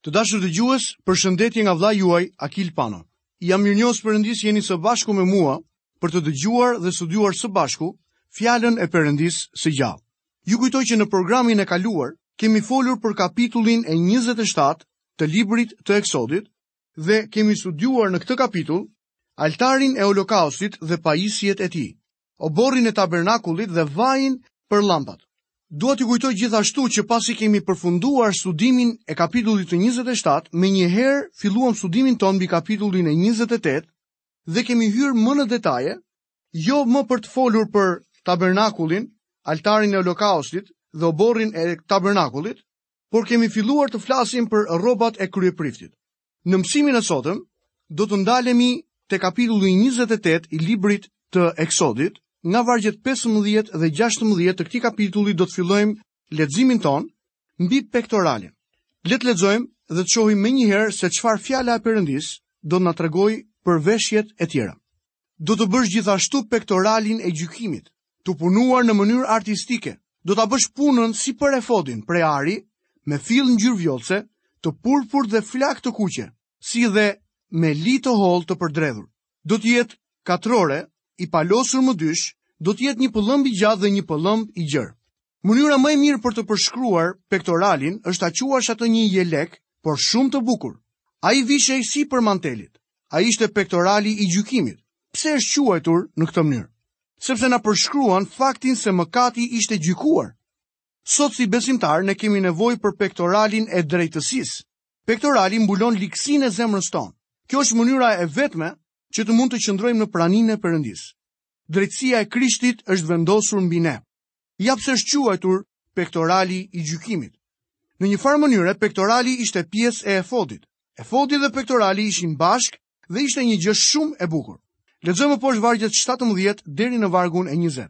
Të dashur dëgjues, përshëndetje nga vëllai juaj Akil Pano. Jam mirënjohës Perëndisë jeni së bashku me mua për të dëgjuar dhe studiuar së bashku fjalën e Perëndisë së gjallë. Ju kujtoj që në programin e kaluar kemi folur për kapitullin e 27 të librit të Eksodit dhe kemi studiuar në këtë kapitull altarin e olokaustit dhe pajisjet e tij. oborrin e tabernakullit dhe vajin për llambat. Dua t'ju kujtoj gjithashtu që pasi kemi përfunduar studimin e kapitullit të 27, menjëherë filluam studimin tonë mbi kapitullin e 28 dhe kemi hyrë më në detaje, jo më për të folur për tabernakullin, altarin e olokaustit dhe oborrin e tabernakullit, por kemi filluar të flasim për rrobat e kryepriftit. Në mësimin e sotëm, do të ndalemi te kapitulli 28 i librit të Eksodit, nga vargjet 15 dhe 16 të këtij kapitulli do të fillojmë leximin tonë mbi pektoralin. Le të lexojmë dhe të shohim menjëherë se çfarë fjala e Perëndisë do të na tregojë për veshjet e tjera. Do të bësh gjithashtu pektoralin e gjykimit, të punuar në mënyrë artistike. Do ta bësh punën si për efodin prej ari, me fill ngjyrë vjollce, të purpurt dhe flakë të kuqe, si dhe me li të hollë të përdredhur. Do të jetë katror e, i palosur më dysh, do të jetë një pëllëmbë i gjatë dhe një pëllëmbë i gjerë. Mënyra më e mirë për të përshkruar pektoralin është ta quash atë një jelek, por shumë të bukur. Ai vishej sipër mantelit. Ai ishte pektorali i gjykimit. Pse është quajtur në këtë mënyrë? Sepse na përshkruan faktin se mëkati ishte gjykuar. Sot si besimtarë ne kemi nevojë për pektoralin e drejtësisë. Pektorali mbulon ligësinë e zemrës tonë. Kjo është mënyra e vetme që të mund të qëndrojmë në praninë e Perëndisë. Drejtësia e Krishtit është vendosur mbi ne. Ja pse është quajtur pektorali i gjykimit. Në një farë mënyre, pektorali ishte pjesë e efodit. Efodi dhe pektorali ishin bashkë dhe ishte një gjë shumë e bukur. Lexojmë poshtë vargjet 17 deri në vargun e 20.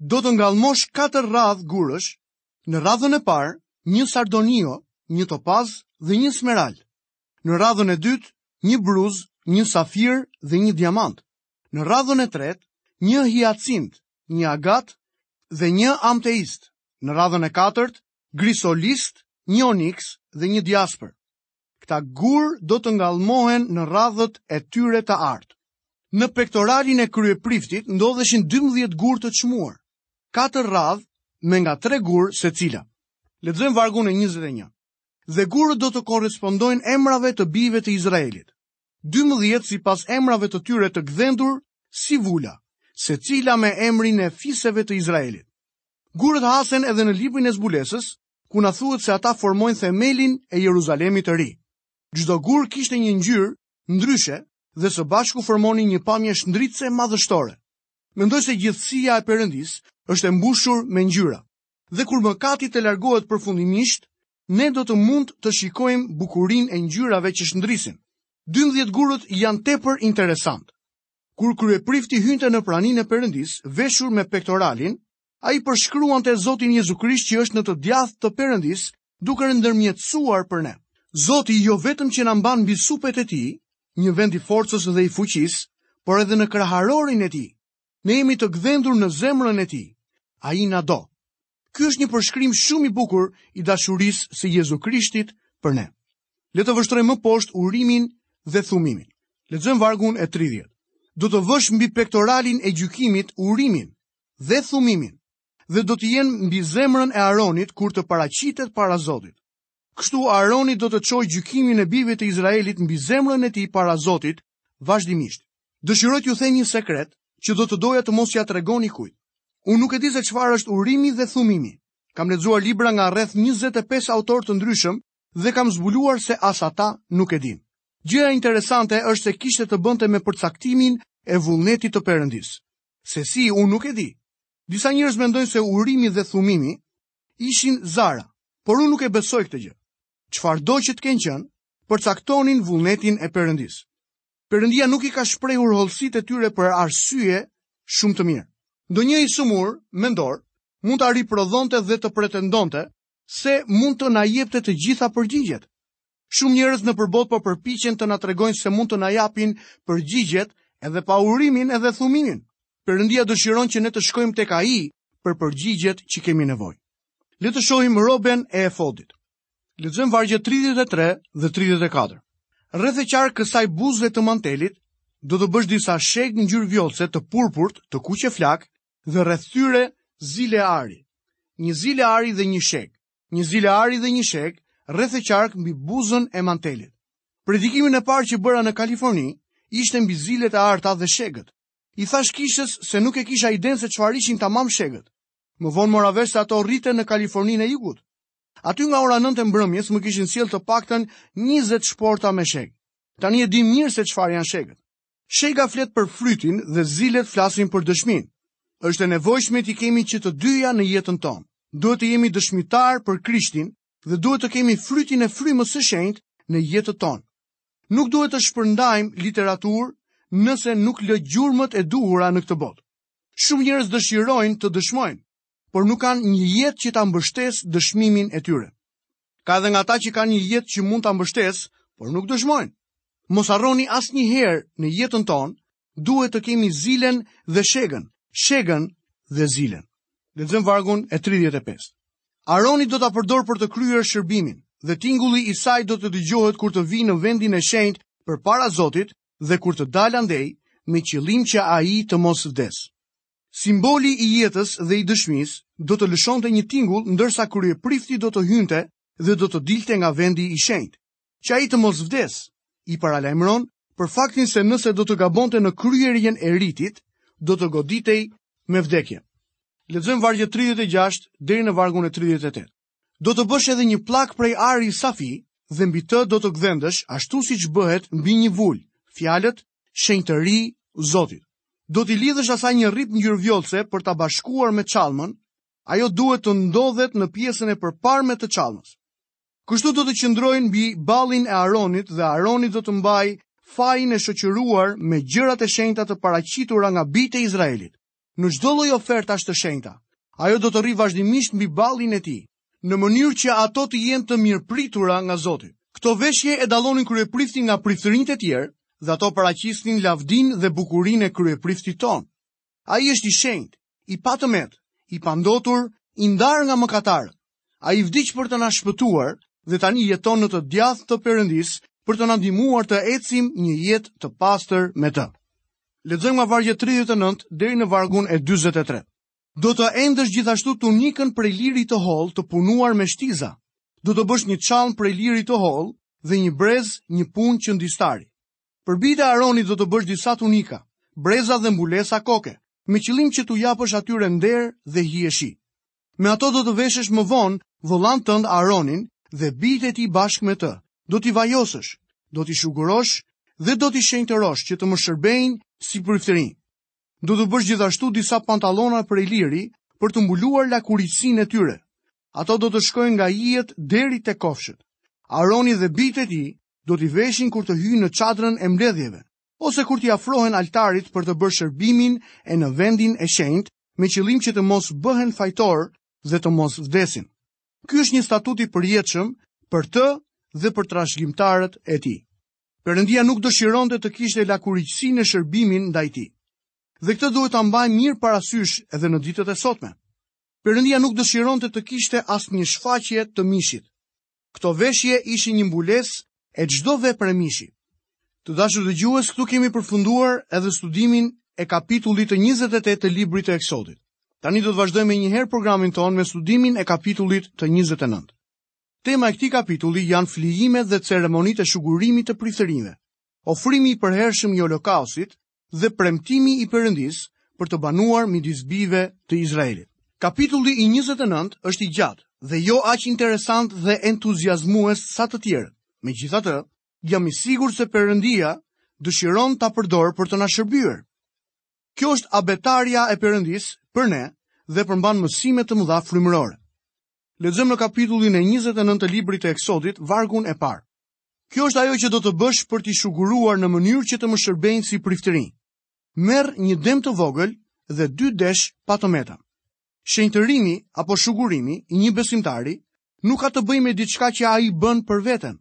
Do të ngallmosh katër radhë gurësh, në radhën e parë një sardonio, një topaz dhe një smerald. Në radhën e dytë një bruz, një safir dhe një diamant. Në radhën e tretë, një hiacint, një agat dhe një amteist. Në radhën e katërt, grisolist, një oniks dhe një diasper. Këta gurë do të ngallmohen në radhët e tyre të artë. Në pektoralin e kryepriftit ndodheshin 12 gurë të çmuar. Katër radhë me nga tre gurë secila. Lexojmë vargun e 21. Dhe gurët do të korrespondojnë emrave të bijve të Izraelit. Dymbëdhjetë sipas emrave të tyre të gdhendur si vula, secila me emrin e fiseve të Izraelit. Gurët hasen edhe në librin e zbulesës, ku na thuhet se ata formojnë themelin e Jeruzalemit të ri. Çdo gur kishte një ngjyrë ndryshe dhe së bashku formonin një pamje shndritëse madhështore. Mendoj se gjithësia e Perëndisë është e mbushur me ngjyra. Dhe kur mëkati të largohet përfundimisht, ne do të mund të shikojmë bukurinë e ngjyrave që shndrisin. 12 gurët janë tepër interesantë. Kur kryeprifti hynte në praninë e Perëndisë, veshur me pektoralin, ai përshkruante Zotin Jezu Krisht që është në të djathtë të Perëndisë, duke ndërmjetësuar për ne. Zoti jo vetëm që na mban mbi supet e tij, një vend i forcës dhe i fuqisë, por edhe në kraharorin e tij. Ne jemi të gdhendur në zemrën e tij. Ai na do. Ky është një përshkrim shumë i bukur i dashurisë së Jezu Krishtit për ne. Le të vështrojmë më poshtë urimin dhe thumimin. Lexojmë vargun e 30. Do të vësh mbi pektoralin e gjykimit urimin dhe thumimin dhe do të jenë mbi zemrën e Aronit kur të paraqitet para Zotit. Kështu Aroni do të çojë gjykimin e bijve të Izraelit mbi zemrën e tij para Zotit vazhdimisht. Dëshiroj t'ju them një sekret që do të doja të mos ia tregoni kujt. Unë nuk e di se çfarë është urimi dhe thumimi. Kam lexuar libra nga rreth 25 autorë të ndryshëm dhe kam zbuluar se as ata nuk e dinë. Gjëja interesante është se kishte të bënte me përcaktimin e vullnetit të Perëndisë. Se si unë nuk e di. Disa njerëz mendojnë se urimi dhe thumimi ishin zare, por unë nuk e besoj këtë gjë. Çfarëdo që të kenë qenë, përcaktonin vullnetin e Perëndisë. Perëndia nuk i ka shprehur hollësitë e tyre për arsye shumë të mirë. Ndonjë i sëmur mendor mund ta riprodhonte dhe të pretendonte se mund të na jepte të gjitha përgjigjet. Shumë njerëz nëpër botë po përpiqen të na tregojnë se mund të na japin përgjigjet edhe pa urimin edhe thumimin. Perëndia dëshiron që ne të shkojmë tek Ai për përgjigjet që kemi nevojë. Le të shohim roben e efodit. Lexojmë vargjet 33 dhe 34. Rreth e qark kësaj buzëve të mantelit, do të bësh disa shegë ngjyrë vjollce të purpurt, të kuqe flakë, dhe rreth tyre zile ari. Një zile ari dhe një shegë. një zile ari dhe një shegë rreth e qark mbi buzën e mantelit. Predikimin e parë që bëra në Kaliforni ishte mbi zilet e arta dhe shegët. I thashë kishës se nuk e kisha idenë se çfarë ishin tamam shegët. Më vonë mora vesh se ato rriten në Kaliforninë e Jugut. Aty nga ora 9 e mbrëmjes më kishin sjellë të paktën 20 shporta me shegë. Tani e di mirë se çfarë janë shegët. Shega flet për frytin dhe zilet flasin për dëshminë. Është e nevojshme t'i kemi që të dyja në jetën tonë. Duhet të jemi dëshmitarë për Krishtin dhe duhet të kemi frytin e frymës së shenjtë në jetën tonë. Nuk duhet të shpërndajmë literaturë nëse nuk lë gjurmët e duhura në këtë botë. Shumë njerëz dëshirojnë të dëshmojnë, por nuk kanë një jetë që ta mbështesë dëshmimin e tyre. Ka edhe nga ata që kanë një jetë që mund ta mbështesë, por nuk dëshmojnë. Mos harroni asnjëherë në jetën tonë, duhet të kemi zilen dhe shegën, shegën dhe zilen. Lexojmë vargun e 35. Aroni do ta përdorë për të kryer shërbimin, dhe tingulli i saj do të dëgjohet kur të vijë në vendin e shenjtë përpara Zotit dhe kur të dalë andej me qëllim që ai të mos vdesë. Simboli i jetës dhe i dëshmisë do të lëshonte një tingull ndërsa kryeprifti do të hynte dhe do të dilte nga vendi i shenjtë, që ai të mos vdesë, e paralajmëron për faktin se nëse do të gabonte në kryerjen e ritit, do të goditej me vdekje. Lexojmë vargjet 36 deri në vargun e 38. Do të bësh edhe një pllakë prej ari safi dhe mbi të do të gdhendësh ashtu siç bëhet mbi një vulë, fjalët, shenjtëri Zotit. Do t'i lidhësh asaj një rrip ngjyrë vjollce për ta bashkuar me çallmën, ajo duhet të ndodhet në pjesën e përparme të çallmës. Kështu do të qëndrojë mbi ballin e Aronit dhe Aroni do të mbajë fajin e shoqëruar me gjërat e shenjta të paraqitura nga bijtë e Izraelit. në çdo lloj ofertash të shenjta. Ajo do të rrijë vazhdimisht mbi ballin e tij, në mënyrë që ato të jenë të mirëpritura nga Zoti. Këto veshje e dallonin kryepriftin nga priftërinjtë e tjerë dhe ato paraqisnin lavdinë dhe bukurinë e kryepriftit tonë. Ai është i shenjtë, i patëmetë, i pandotur, i ndarë nga mëkatarët. Ai vdiq për të na shpëtuar dhe tani jeton në të djathtë të Perëndisë për të na ndihmuar të ecim një jetë të pastër me të. Lexojmë nga vargu i 39 deri në vargun e 43. Do të endësh gjithashtu tunikën prej liri të hollë të punuar me shtiza. Do të bësh një çallmë prej liri të hollë dhe një brez një punë qëndistari. Për bijtë e Aronit do të bësh disa tunika, breza dhe mbulesa koke, me qëllim që t'u japësh atyre nder dhe hijeshi. Me ato do të veshësh më vonë vëllanë tënd Aronin dhe bijtë e tij bashkë me të. Do t'i vajosësh, do t'i shugurosh dhe do t'i shenjtërosh që të më shërbejnë si priftërinj. Do të bësh gjithashtu disa pantallona prej liri për të mbuluar lakuriqësinë e tyre. Ato do të shkojnë nga ijet deri te kofshët. Aroni dhe bijtë e tij do t'i veshin kur të hyjnë në çadrën e mbledhjeve. ose kur t'i afrohen altarit për të bërë shërbimin në vendin e shenjtë me qëllim që të mos bëhen fajtorë dhe të mos vdesin. Ky është një statut i përjetshëm për të dhe për trashëgimtarët e tij. Perëndia nuk dëshironte të kishte lakuriqësi në shërbimin ndaj tij. Dhe këtë duhet ta mbajmë mirë parasysh edhe në ditët e sotme. Perëndia nuk dëshironte të kishte asnjë shfaqje të mishit. Këto veshje ishin një mbulesë e çdo vepre mishi. Të dashur dëgjues, këtu kemi përfunduar edhe studimin e kapitullit të 28 të librit të Eksodit. Tani do të vazhdojmë menjëherë programin tonë me studimin e kapitullit të 29. Tema e këtij kapitulli janë flijimet dhe ceremonitë e shugurimit të priftërinjve. Ofrimi i përhershëm i holokaustit dhe premtimi i Perëndisë për të banuar midis bijve të Izraelit. Kapitulli i 29 është i gjatë dhe jo aq interesant dhe entuziazmues sa të tjerët. Megjithatë, jam i sigurt se Perëndia dëshiron ta përdorë për të na shërbyer. Kjo është abetarja e Perëndisë për ne dhe përmban mësime të mëdha frymërore. Lexojmë në kapitullin e 29 të librit të Eksodit, vargun e parë. Kjo është ajo që do të bësh për t'i shuguruar në mënyrë që të më shërbejnë si priftërinj. Merr një dem të vogël dhe dy desh pa të meta. Shenjtërimi apo shugurimi i një besimtari nuk ka të bëjë me diçka që ai bën për veten.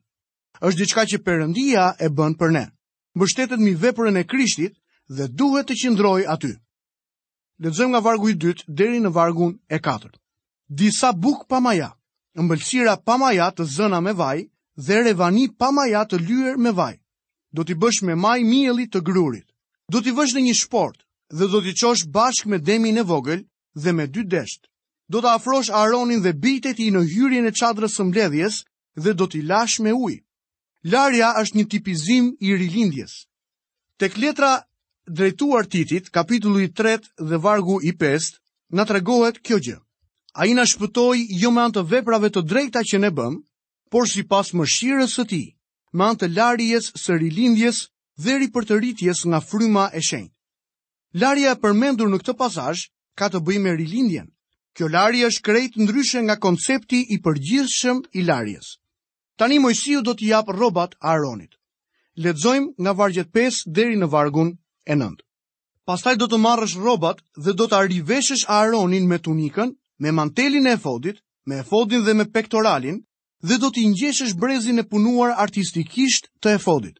Është diçka që Perëndia e bën për ne. Mbështetet mbi veprën e Krishtit dhe duhet të qëndrojë aty. Lexojmë nga vargu i dytë deri në vargun e katërt. Disa bukë pa maja, ëmbëlsira pa maja të zëna me vaj dhe revani pa maja të lyera me vaj. Do t'i bësh me majë mielli të grurit. Do t'i vësh në një shportë dhe do t'i çosh bashkë me demin e vogël dhe me dy deshtë. Do ta afrosh Aaronin dhe bijtë e tij në hyrjen e çadrës së mbledhjes dhe do t'i lash me ujë. Larja është një tipizim i rilindjes. Tek letra drejtuar Titit, kapitulli 3 dhe vargu i 5, na tregohet kjo gjë. Ai na shpëtoi jo me anë të veprave të drejta që ne bëmë, por sipas mëshirës së tij, me anë të larjes së rilindjes dhe ripërtëritjes nga Fryma e Shenjtë. Larja e përmendur në këtë pasazh ka të bëjë me rilindjen. Kjo larje është krejt ndryshe nga koncepti i përgjithshëm i larjes. Tani Moisiu do t'i japë rrobat Aaronit. Lexojmë nga vargjet 5 deri në vargun e 9. Pastaj do të marrësh rrobat dhe do ta riveshësh Aaronin me tunikën, me mantelin e efodit, me efodin dhe me pektoralin dhe do t'i ngjeshësh brezin e punuar artistikisht të efodit.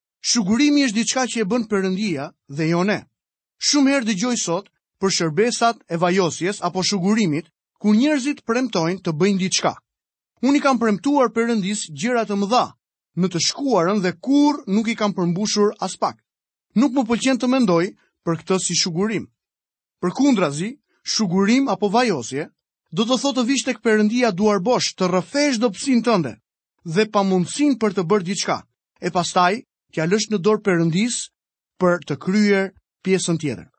Shugurimi është diçka që e bën Perëndia dhe jo ne. Shumë herë dëgjoj sot për shërbesat e vajosjes apo shugurimit, kur njerëzit premtojnë të bëjnë diçka. Unë i kam premtuar Perëndisë gjëra të mëdha në të shkuarën dhe kurrë nuk i kam përmbushur aspak. Nuk më pëlqen të mendoj për këtë si shugurim. Përkundrazi, shugurim apo vajosje do të thotë të vish tek Perëndia duarbosh, të rrëfesh dobësinë tënde dhe pamundësinë për të bërë diçka, e pastaj t'ia lësh në dorë Perëndisë për të kryer pjesën tjetër.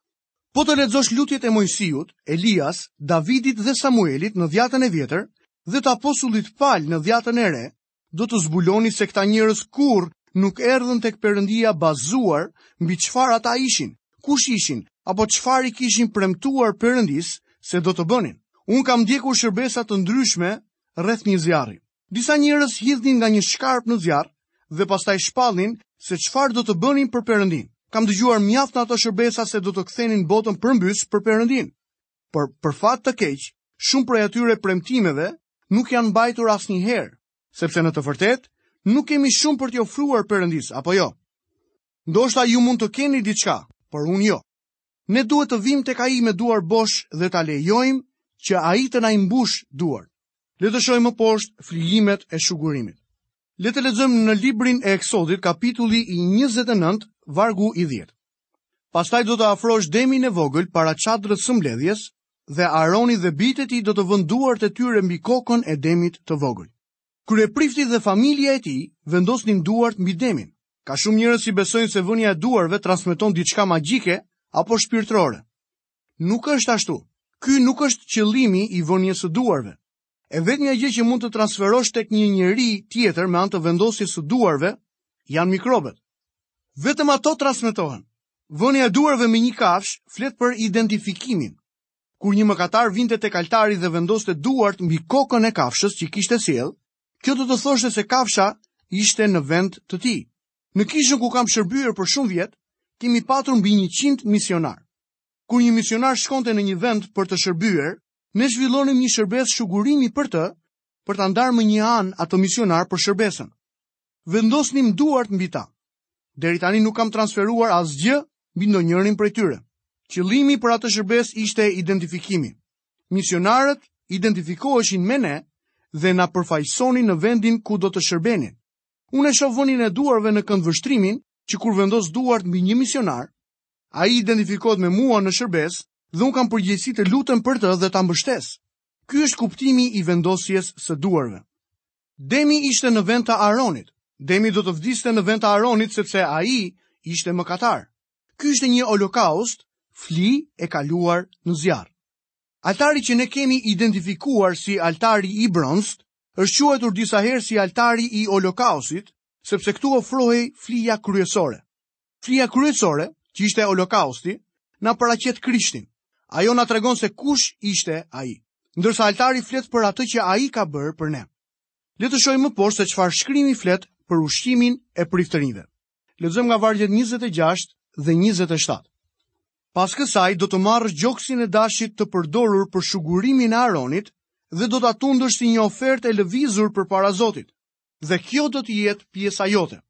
Po të lexosh lutjet e Moisiut, Elias, Davidit dhe Samuelit në dhjatën e vjetër dhe të apostullit Pal në dhjatën e re, do të zbuloni se këta njerëz kurrë nuk erdhën tek Perëndia bazuar mbi çfarë ata ishin, kush ishin apo çfarë i kishin premtuar Perëndisë se do të bënin. Unë kam ndjekur shërbesa të ndryshme rreth një zjarri. Disa njerëz hidhnin nga një shkarpë në zjarr dhe pastaj shpallnin se çfarë do të bënin për Perëndinë. Kam dëgjuar mjaft në ato shërbesa se do të kthenin botën përmbys për Perëndinë. Por për fat të keq, shumë prej atyre premtimeve nuk janë mbajtur asnjëherë, sepse në të vërtetë nuk kemi shumë për t'i ofruar Perëndisë, apo jo? Ndoshta ju mund të keni diçka, por unë jo. Ne duhet të vijmë tek ai me duar bosh dhe ta lejojmë që ai të na i mbush duart. Le të shohim më poshtë flijimet e shugurimit. Le të lexojmë në librin e Eksodit, kapitulli i 29, vargu i 10. Pastaj do të afrosh demin e vogël para çadrës së mbledhjes dhe Aroni dhe bijtë e tij do të vënë duart e tyre mbi kokën e demit të vogël. Kryeprifti dhe familja e tij vendosnin duart mbi demin. Ka shumë njerëz që besojnë se vënia e duarve transmeton diçka magjike apo shpirtërore. Nuk është ashtu. Ky nuk është qëllimi i vënies së duarve. E vetmja gjë që mund të transferosh tek një njeri tjetër me anë të vendosjes së duarve janë mikrobet. Vetëm ato transmetohen. Vënia e duarve me një kafsh flet për identifikimin. Kur një mëkatar vinte tek altari dhe vendoste duart mbi kokën e kafshës që kishte sjellë, kjo do të thoshte se kafsha ishte në vend të tij. Në kishën ku kam shërbyer për shumë vjet, kemi patur mbi 100 misionarë. Kur një misionar shkonte në një vend për të shërbyer, ne zhvillonim një shërbesë shugurimi për të, për ta ndarë mënjanë atë misionar për shërbesën. Vendosnim duart mbi ta. Deri tani nuk kam transferuar asgjë mbi ndonjërin prej tyre. Qëllimi për atë shërbesë ishte identifikimi. Misionarët identifikoheshin me ne dhe na përfaqësonin në vendin ku do të shërbenin. Unë e shoh vënien e duarve në këndvështrimin që kur vendos duart mbi një misionar, ai identifikohet me mua në shërbesë dhe unë kam përgjegjësi të lutem për të dhe ta mbështes. Ky është kuptimi i vendosjes së duarve. Demi ishte në vend të Aronit. Demi do të vdiste në vend të Aronit sepse ai ishte mëkatar. Ky ishte një holokaust, fli e kaluar në zjarr. Altari që ne kemi identifikuar si altari i bronztë është quajtur disa herë si altari i holokaustit, sepse këtu ofrohej flija kryesore. Flija kryesore, që ishte holokausti, na paraqet Krishtin. Ajo na tregon se kush ishte ai, ndërsa altari flet për atë që ai ka bërë për ne. Le të shohim më poshtë se çfarë shkrimi flet për ushqimin e priftërinjve. Lexojmë nga vargjet 26 dhe 27. Pas kësaj do të marrësh gjoksin e dashit të përdorur për shugurimin e Aronit dhe do ta tundësh si një ofertë e lëvizur përpara Zotit. Dhe kjo do të jetë pjesa jote.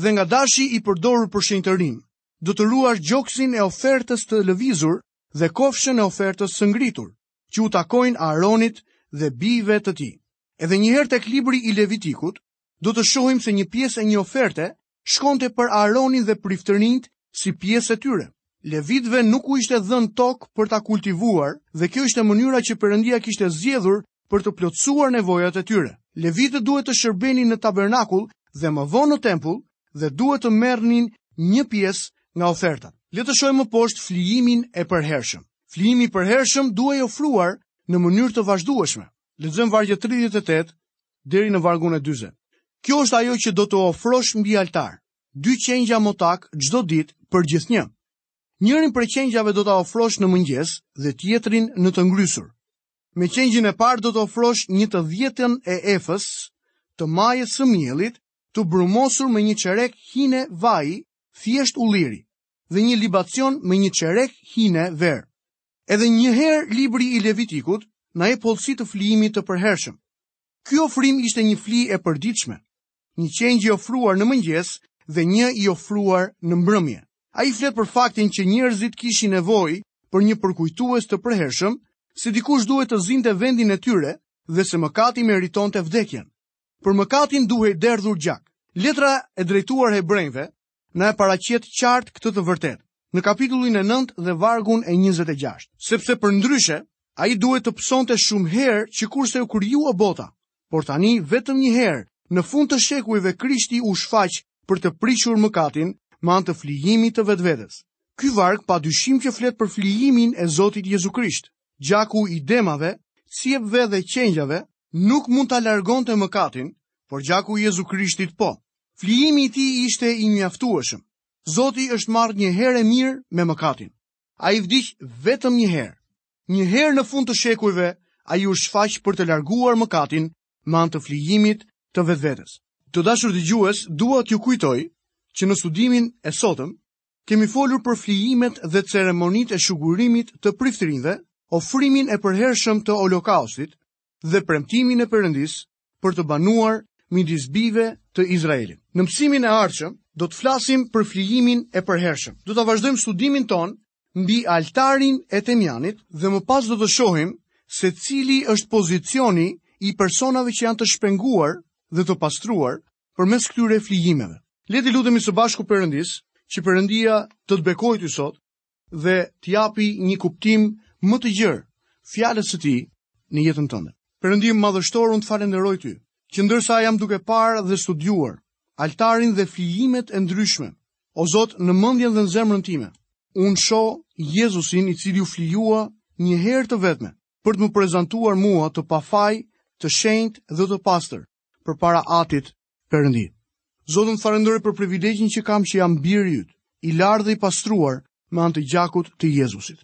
dhe nga dashi i përdorur për shenjtërim, do të ruash gjoksin e ofertës të lëvizur dhe kofshën e ofertës së ngritur, që u takojnë Aaronit dhe bijve të tij. Edhe një herë tek libri i Levitikut, do të shohim se një pjesë e një oferte shkonte për Aaronin dhe priftërinjtë si pjesë e tyre. Levitëve nuk u ishte dhënë tokë për ta kultivuar dhe kjo ishte mënyra që Perëndia kishte zgjedhur për të plotësuar nevojat e tyre. Levitët duhet të shërbenin në tabernakull dhe më vonë në tempull dhe duhet të merrnin një pjesë nga ofertat. Le të shohim më poshtë flijimin e përhershëm. Flijimi i përhershëm duhej ofruar në mënyrë të vazhdueshme. Lexojmë vargjet 38 deri në vargun e 40. Kjo është ajo që do të ofrosh mbi altar. dy qengja motak çdo ditë për gjithnjë. Njërin prej qengjave do ta ofrosh në mëngjes dhe tjetrin në të ngrysur. Me qengjin e parë do të ofrosh një të dhjetën e efës të majës së miellit të brumosur me një çerek hine vaji, thjesht ulliri dhe një libacion me një çerek hine verë. Edhe një herë libri i Levitikut na jep hollësi të flijimit të përhershëm. Ky ofrim ishte një fli e përditshme, një qengj i ofruar në mëngjes dhe një i ofruar në mbrëmje. Ai flet për faktin që njerëzit kishin nevojë për një përkujtues të përhershëm, se dikush duhet të zinte vendin e tyre dhe se mëkati meritonte vdekjen. Për mëkatin duhej derdhur gjak. Letra e drejtuar hebrenjve na e paraqet qartë këtë të vërtetë në kapitullin e 9 dhe vargun e 26. Sepse përndryshe, ai duhet të pësonte shumë herë që kur se u krijua bota, por tani vetëm një herë, në fund të shekujve Krishti u shfaq për të prishur mëkatin me anë të flijimit të vetvetes. Ky varg pa dyshim që flet për flijimin e Zotit Jezu Krisht. Gjaku i demave, cjepve dhe qengjave nuk mund ta largonte mëkatin, por gjaku i Jezu Krishtit po. Flijimi i tij ishte i mjaftueshëm. Zoti është marrë një herë e mirë me mëkatin. Ai vdiq vetëm një herë. Një herë në fund të shekujve, ai u shfaq për të larguar mëkatin me anë të flijimit të vetvetes. Të dashur dëgjues, dua t'ju kujtoj që në studimin e sotëm kemi folur për flijimet dhe ceremonitë e shugurimit të priftërinjve, ofrimin e përhershëm të Holokaustit dhe premtimin e Perëndisë për të banuar midis bijve të Izraelit. Në mësimin e ardhshëm do të flasim për flijimin e përhershëm. Do ta vazhdojmë studimin tonë mbi altarin e temjanit dhe më pas do të shohim se cili është pozicioni i personave që janë të shpenguar dhe të pastruar përmes këtyre flijimeve. Le të lutemi së bashku Perëndisë, që Perëndia të të bekojë ty sot dhe t'i japë një kuptim më të gjerë fjalës së tij në jetën tënde. Perëndi madhështor, unë të falënderoj ty, që ndërsa jam duke parë dhe studiuar altarin dhe flijimet e ndryshme, o Zot, në mendjen dhe në zemrën time, unë shoh Jezusin i cili u flijua një herë të vetme për të më prezantuar mua të pafaj, të shenjtë dhe të pastër përpara Atit Perëndi. Zot, unë të falënderoj për privilegjin që kam që jam biri yt, i larë dhe i pastruar me anë të gjakut të Jezusit.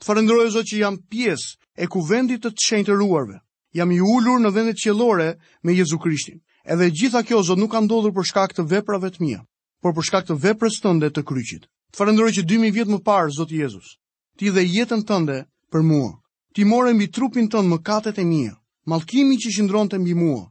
Të falënderoj, Zot, që jam pjesë e kuvendit të të shenjtëruarve. Jam i ulur në vendet qiellore me Jezu Krishtin. Edhe e gjitha kjo, Zot, nuk ka ndodhur për shkak të veprave të mia, por për shkak të veprës tënde të kryqit. Të falënderoj që 2000 vjet më parë, Zoti Jezus, ti dhe jetën tënde për mua. Ti more mbi trupin tënd mëkatet e mia, mallkimin që qëndronte mbi mua,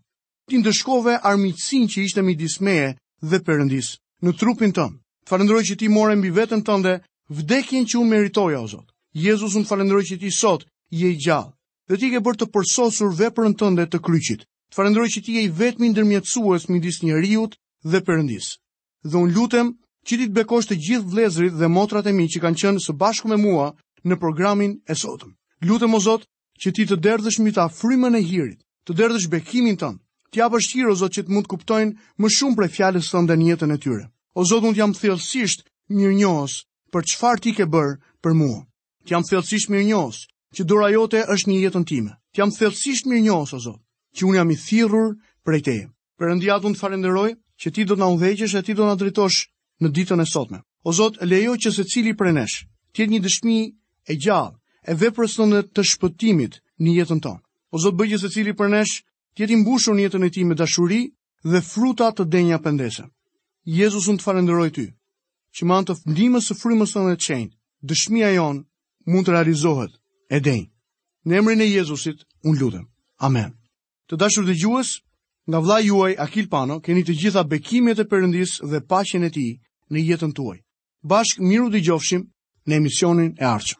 Ti ndëshkove armiqësinë që ishte midis meje dhe Perëndisë, në trupin tënd. Të falënderoj që ti more mbi veten tënde vdekjen që unë meritoja, o Zot. Jezus, unë të falënderoj që ti sot je i gjallë dhe ti ke bërë të përsosur veprën tënde të kryqit. Të falënderoj që ti je i vetmi ndërmjetësues midis njeriut dhe Perëndisë. Dhe unë lutem që ti të bekosh të gjithë vëllezërit dhe motrat e mi që kanë qenë së bashku me mua në programin e sotëm. Lutem o Zot Që ti të derdhësh mbi ta frymën e hirit, të derdhësh bekimin tënd, t'i japësh hir o Zot që të mund të kuptojnë më shumë prej fjalës tënde në jetën e tyre. O Zot, unë të jam thellësisht mirënjohës për çfarë ti ke bërë për mua. Të jam thellësisht mirënjohës që dora jote është në jetën time. Të jam thellësisht mirënjohës o Zot, që unë jam i thirrur prej teje. Perëndi Atë, unë të falënderoj që ti do na udhëheqësh e ti do na drejtosh në ditën e sotme. O Zot, lejo që secili prej nesh të jetë një dëshmi e gjallë e veprës tënde të shpëtimit në jetën tonë. O Zot, bëj që secili prej nesh të jetë i mbushur në jetën e tij me dashuri dhe fruta të denja pendese. Jezus unë të falënderoj ty, që me anë të ndihmës së Frymës tënde të Shenjtë, dëshmia jonë mund të realizohet e denjë. Në emrin e Jezusit, unë lutem. Amen. Të dashur dëgjues, nga vëlla juaj Akil Pano, keni të gjitha bekimet e Perëndisë dhe paqen e tij në jetën tuaj. Bashkë mirudëgjofshim në emisionin e ardhshëm.